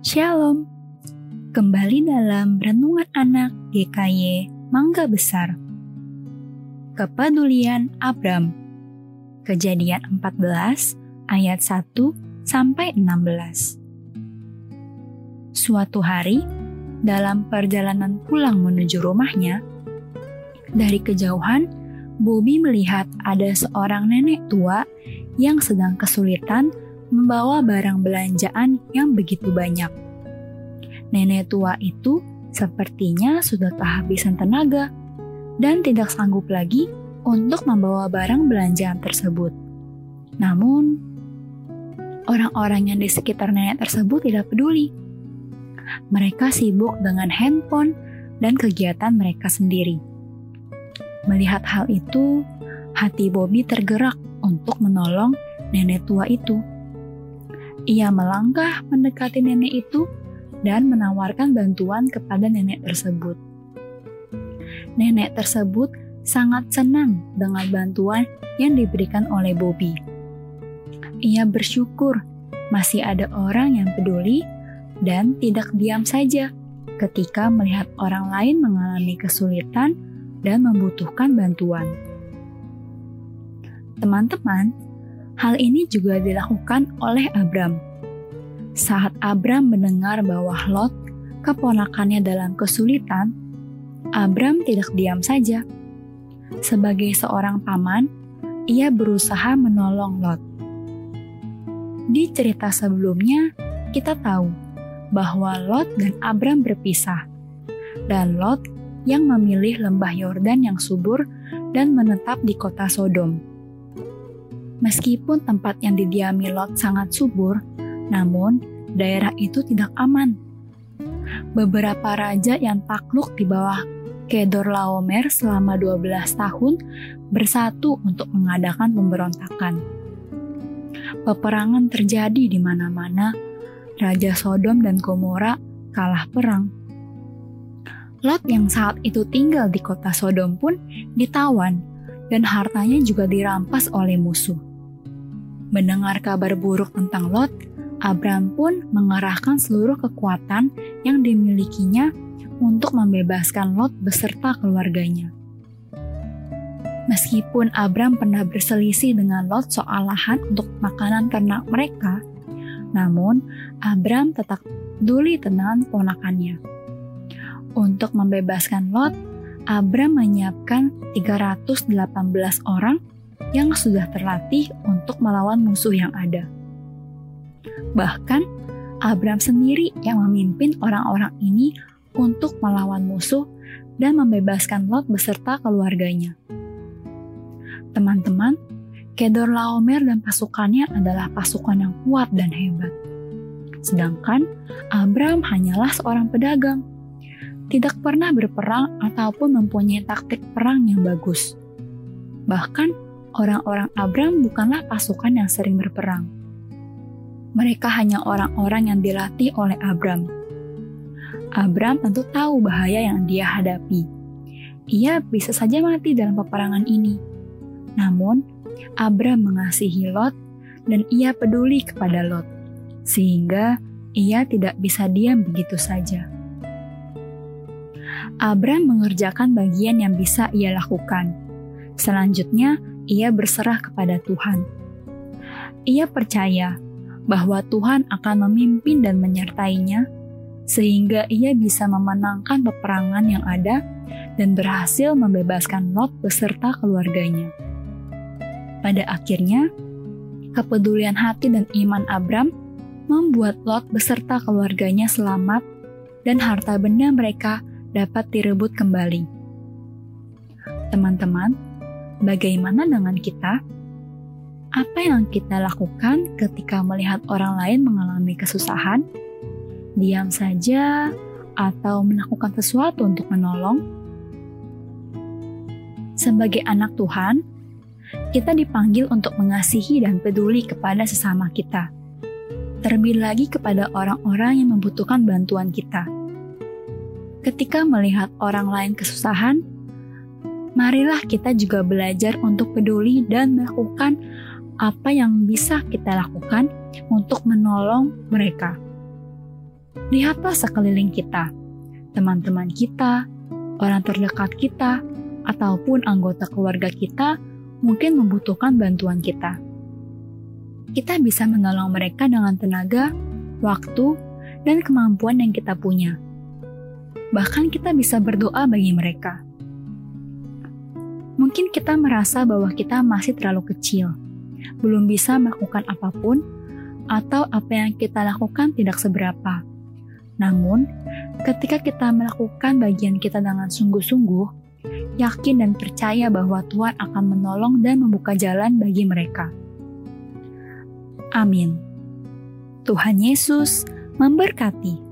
Shalom. Kembali dalam Renungan Anak GKY Mangga Besar. Kepedulian Abram. Kejadian 14 ayat 1 sampai 16. Suatu hari, dalam perjalanan pulang menuju rumahnya, dari kejauhan Bobby melihat ada seorang nenek tua yang sedang kesulitan membawa barang belanjaan yang begitu banyak. Nenek tua itu sepertinya sudah kehabisan tenaga dan tidak sanggup lagi untuk membawa barang belanjaan tersebut. Namun, orang-orang yang di sekitar nenek tersebut tidak peduli. Mereka sibuk dengan handphone dan kegiatan mereka sendiri. Melihat hal itu, hati Bobby tergerak untuk menolong nenek tua itu. Ia melangkah mendekati nenek itu dan menawarkan bantuan kepada nenek tersebut. Nenek tersebut sangat senang dengan bantuan yang diberikan oleh Bobby. Ia bersyukur masih ada orang yang peduli dan tidak diam saja ketika melihat orang lain mengalami kesulitan dan membutuhkan bantuan. Teman-teman, hal ini juga dilakukan oleh Abram. Saat Abram mendengar bahwa Lot, keponakannya dalam kesulitan, Abram tidak diam saja. Sebagai seorang paman, ia berusaha menolong Lot. Di cerita sebelumnya, kita tahu bahwa Lot dan Abram berpisah, dan Lot yang memilih lembah Yordan yang subur dan menetap di kota Sodom. Meskipun tempat yang didiami Lot sangat subur, namun daerah itu tidak aman. Beberapa raja yang takluk di bawah Kedor Laomer selama 12 tahun bersatu untuk mengadakan pemberontakan. Peperangan terjadi di mana-mana, Raja Sodom dan Gomora kalah perang Lot yang saat itu tinggal di kota Sodom pun ditawan dan hartanya juga dirampas oleh musuh. Mendengar kabar buruk tentang Lot, Abram pun mengerahkan seluruh kekuatan yang dimilikinya untuk membebaskan Lot beserta keluarganya. Meskipun Abram pernah berselisih dengan Lot soal lahan untuk makanan ternak mereka, namun Abram tetap peduli dengan ponakannya untuk membebaskan Lot, Abram menyiapkan 318 orang yang sudah terlatih untuk melawan musuh yang ada. Bahkan, Abram sendiri yang memimpin orang-orang ini untuk melawan musuh dan membebaskan Lot beserta keluarganya. Teman-teman, Kedor Laomer dan pasukannya adalah pasukan yang kuat dan hebat. Sedangkan Abram hanyalah seorang pedagang tidak pernah berperang ataupun mempunyai taktik perang yang bagus. Bahkan, orang-orang Abram bukanlah pasukan yang sering berperang. Mereka hanya orang-orang yang dilatih oleh Abram. Abram tentu tahu bahaya yang dia hadapi. Ia bisa saja mati dalam peperangan ini. Namun, Abram mengasihi Lot dan ia peduli kepada Lot, sehingga ia tidak bisa diam begitu saja. Abram mengerjakan bagian yang bisa ia lakukan. Selanjutnya, ia berserah kepada Tuhan. Ia percaya bahwa Tuhan akan memimpin dan menyertainya, sehingga ia bisa memenangkan peperangan yang ada dan berhasil membebaskan Lot beserta keluarganya. Pada akhirnya, kepedulian hati dan iman Abram membuat Lot beserta keluarganya selamat dan harta benda mereka dapat direbut kembali. Teman-teman, bagaimana dengan kita? Apa yang kita lakukan ketika melihat orang lain mengalami kesusahan? Diam saja atau melakukan sesuatu untuk menolong? Sebagai anak Tuhan, kita dipanggil untuk mengasihi dan peduli kepada sesama kita. Terlebih lagi kepada orang-orang yang membutuhkan bantuan kita ketika melihat orang lain kesusahan, marilah kita juga belajar untuk peduli dan melakukan apa yang bisa kita lakukan untuk menolong mereka. lihatlah sekeliling kita, teman-teman kita, orang terdekat kita, ataupun anggota keluarga kita mungkin membutuhkan bantuan kita. Kita bisa menolong mereka dengan tenaga, waktu, dan kemampuan yang kita punya. Bahkan kita bisa berdoa bagi mereka. Mungkin kita merasa bahwa kita masih terlalu kecil, belum bisa melakukan apa pun, atau apa yang kita lakukan tidak seberapa. Namun, ketika kita melakukan bagian kita dengan sungguh-sungguh, yakin dan percaya bahwa Tuhan akan menolong dan membuka jalan bagi mereka. Amin. Tuhan Yesus memberkati.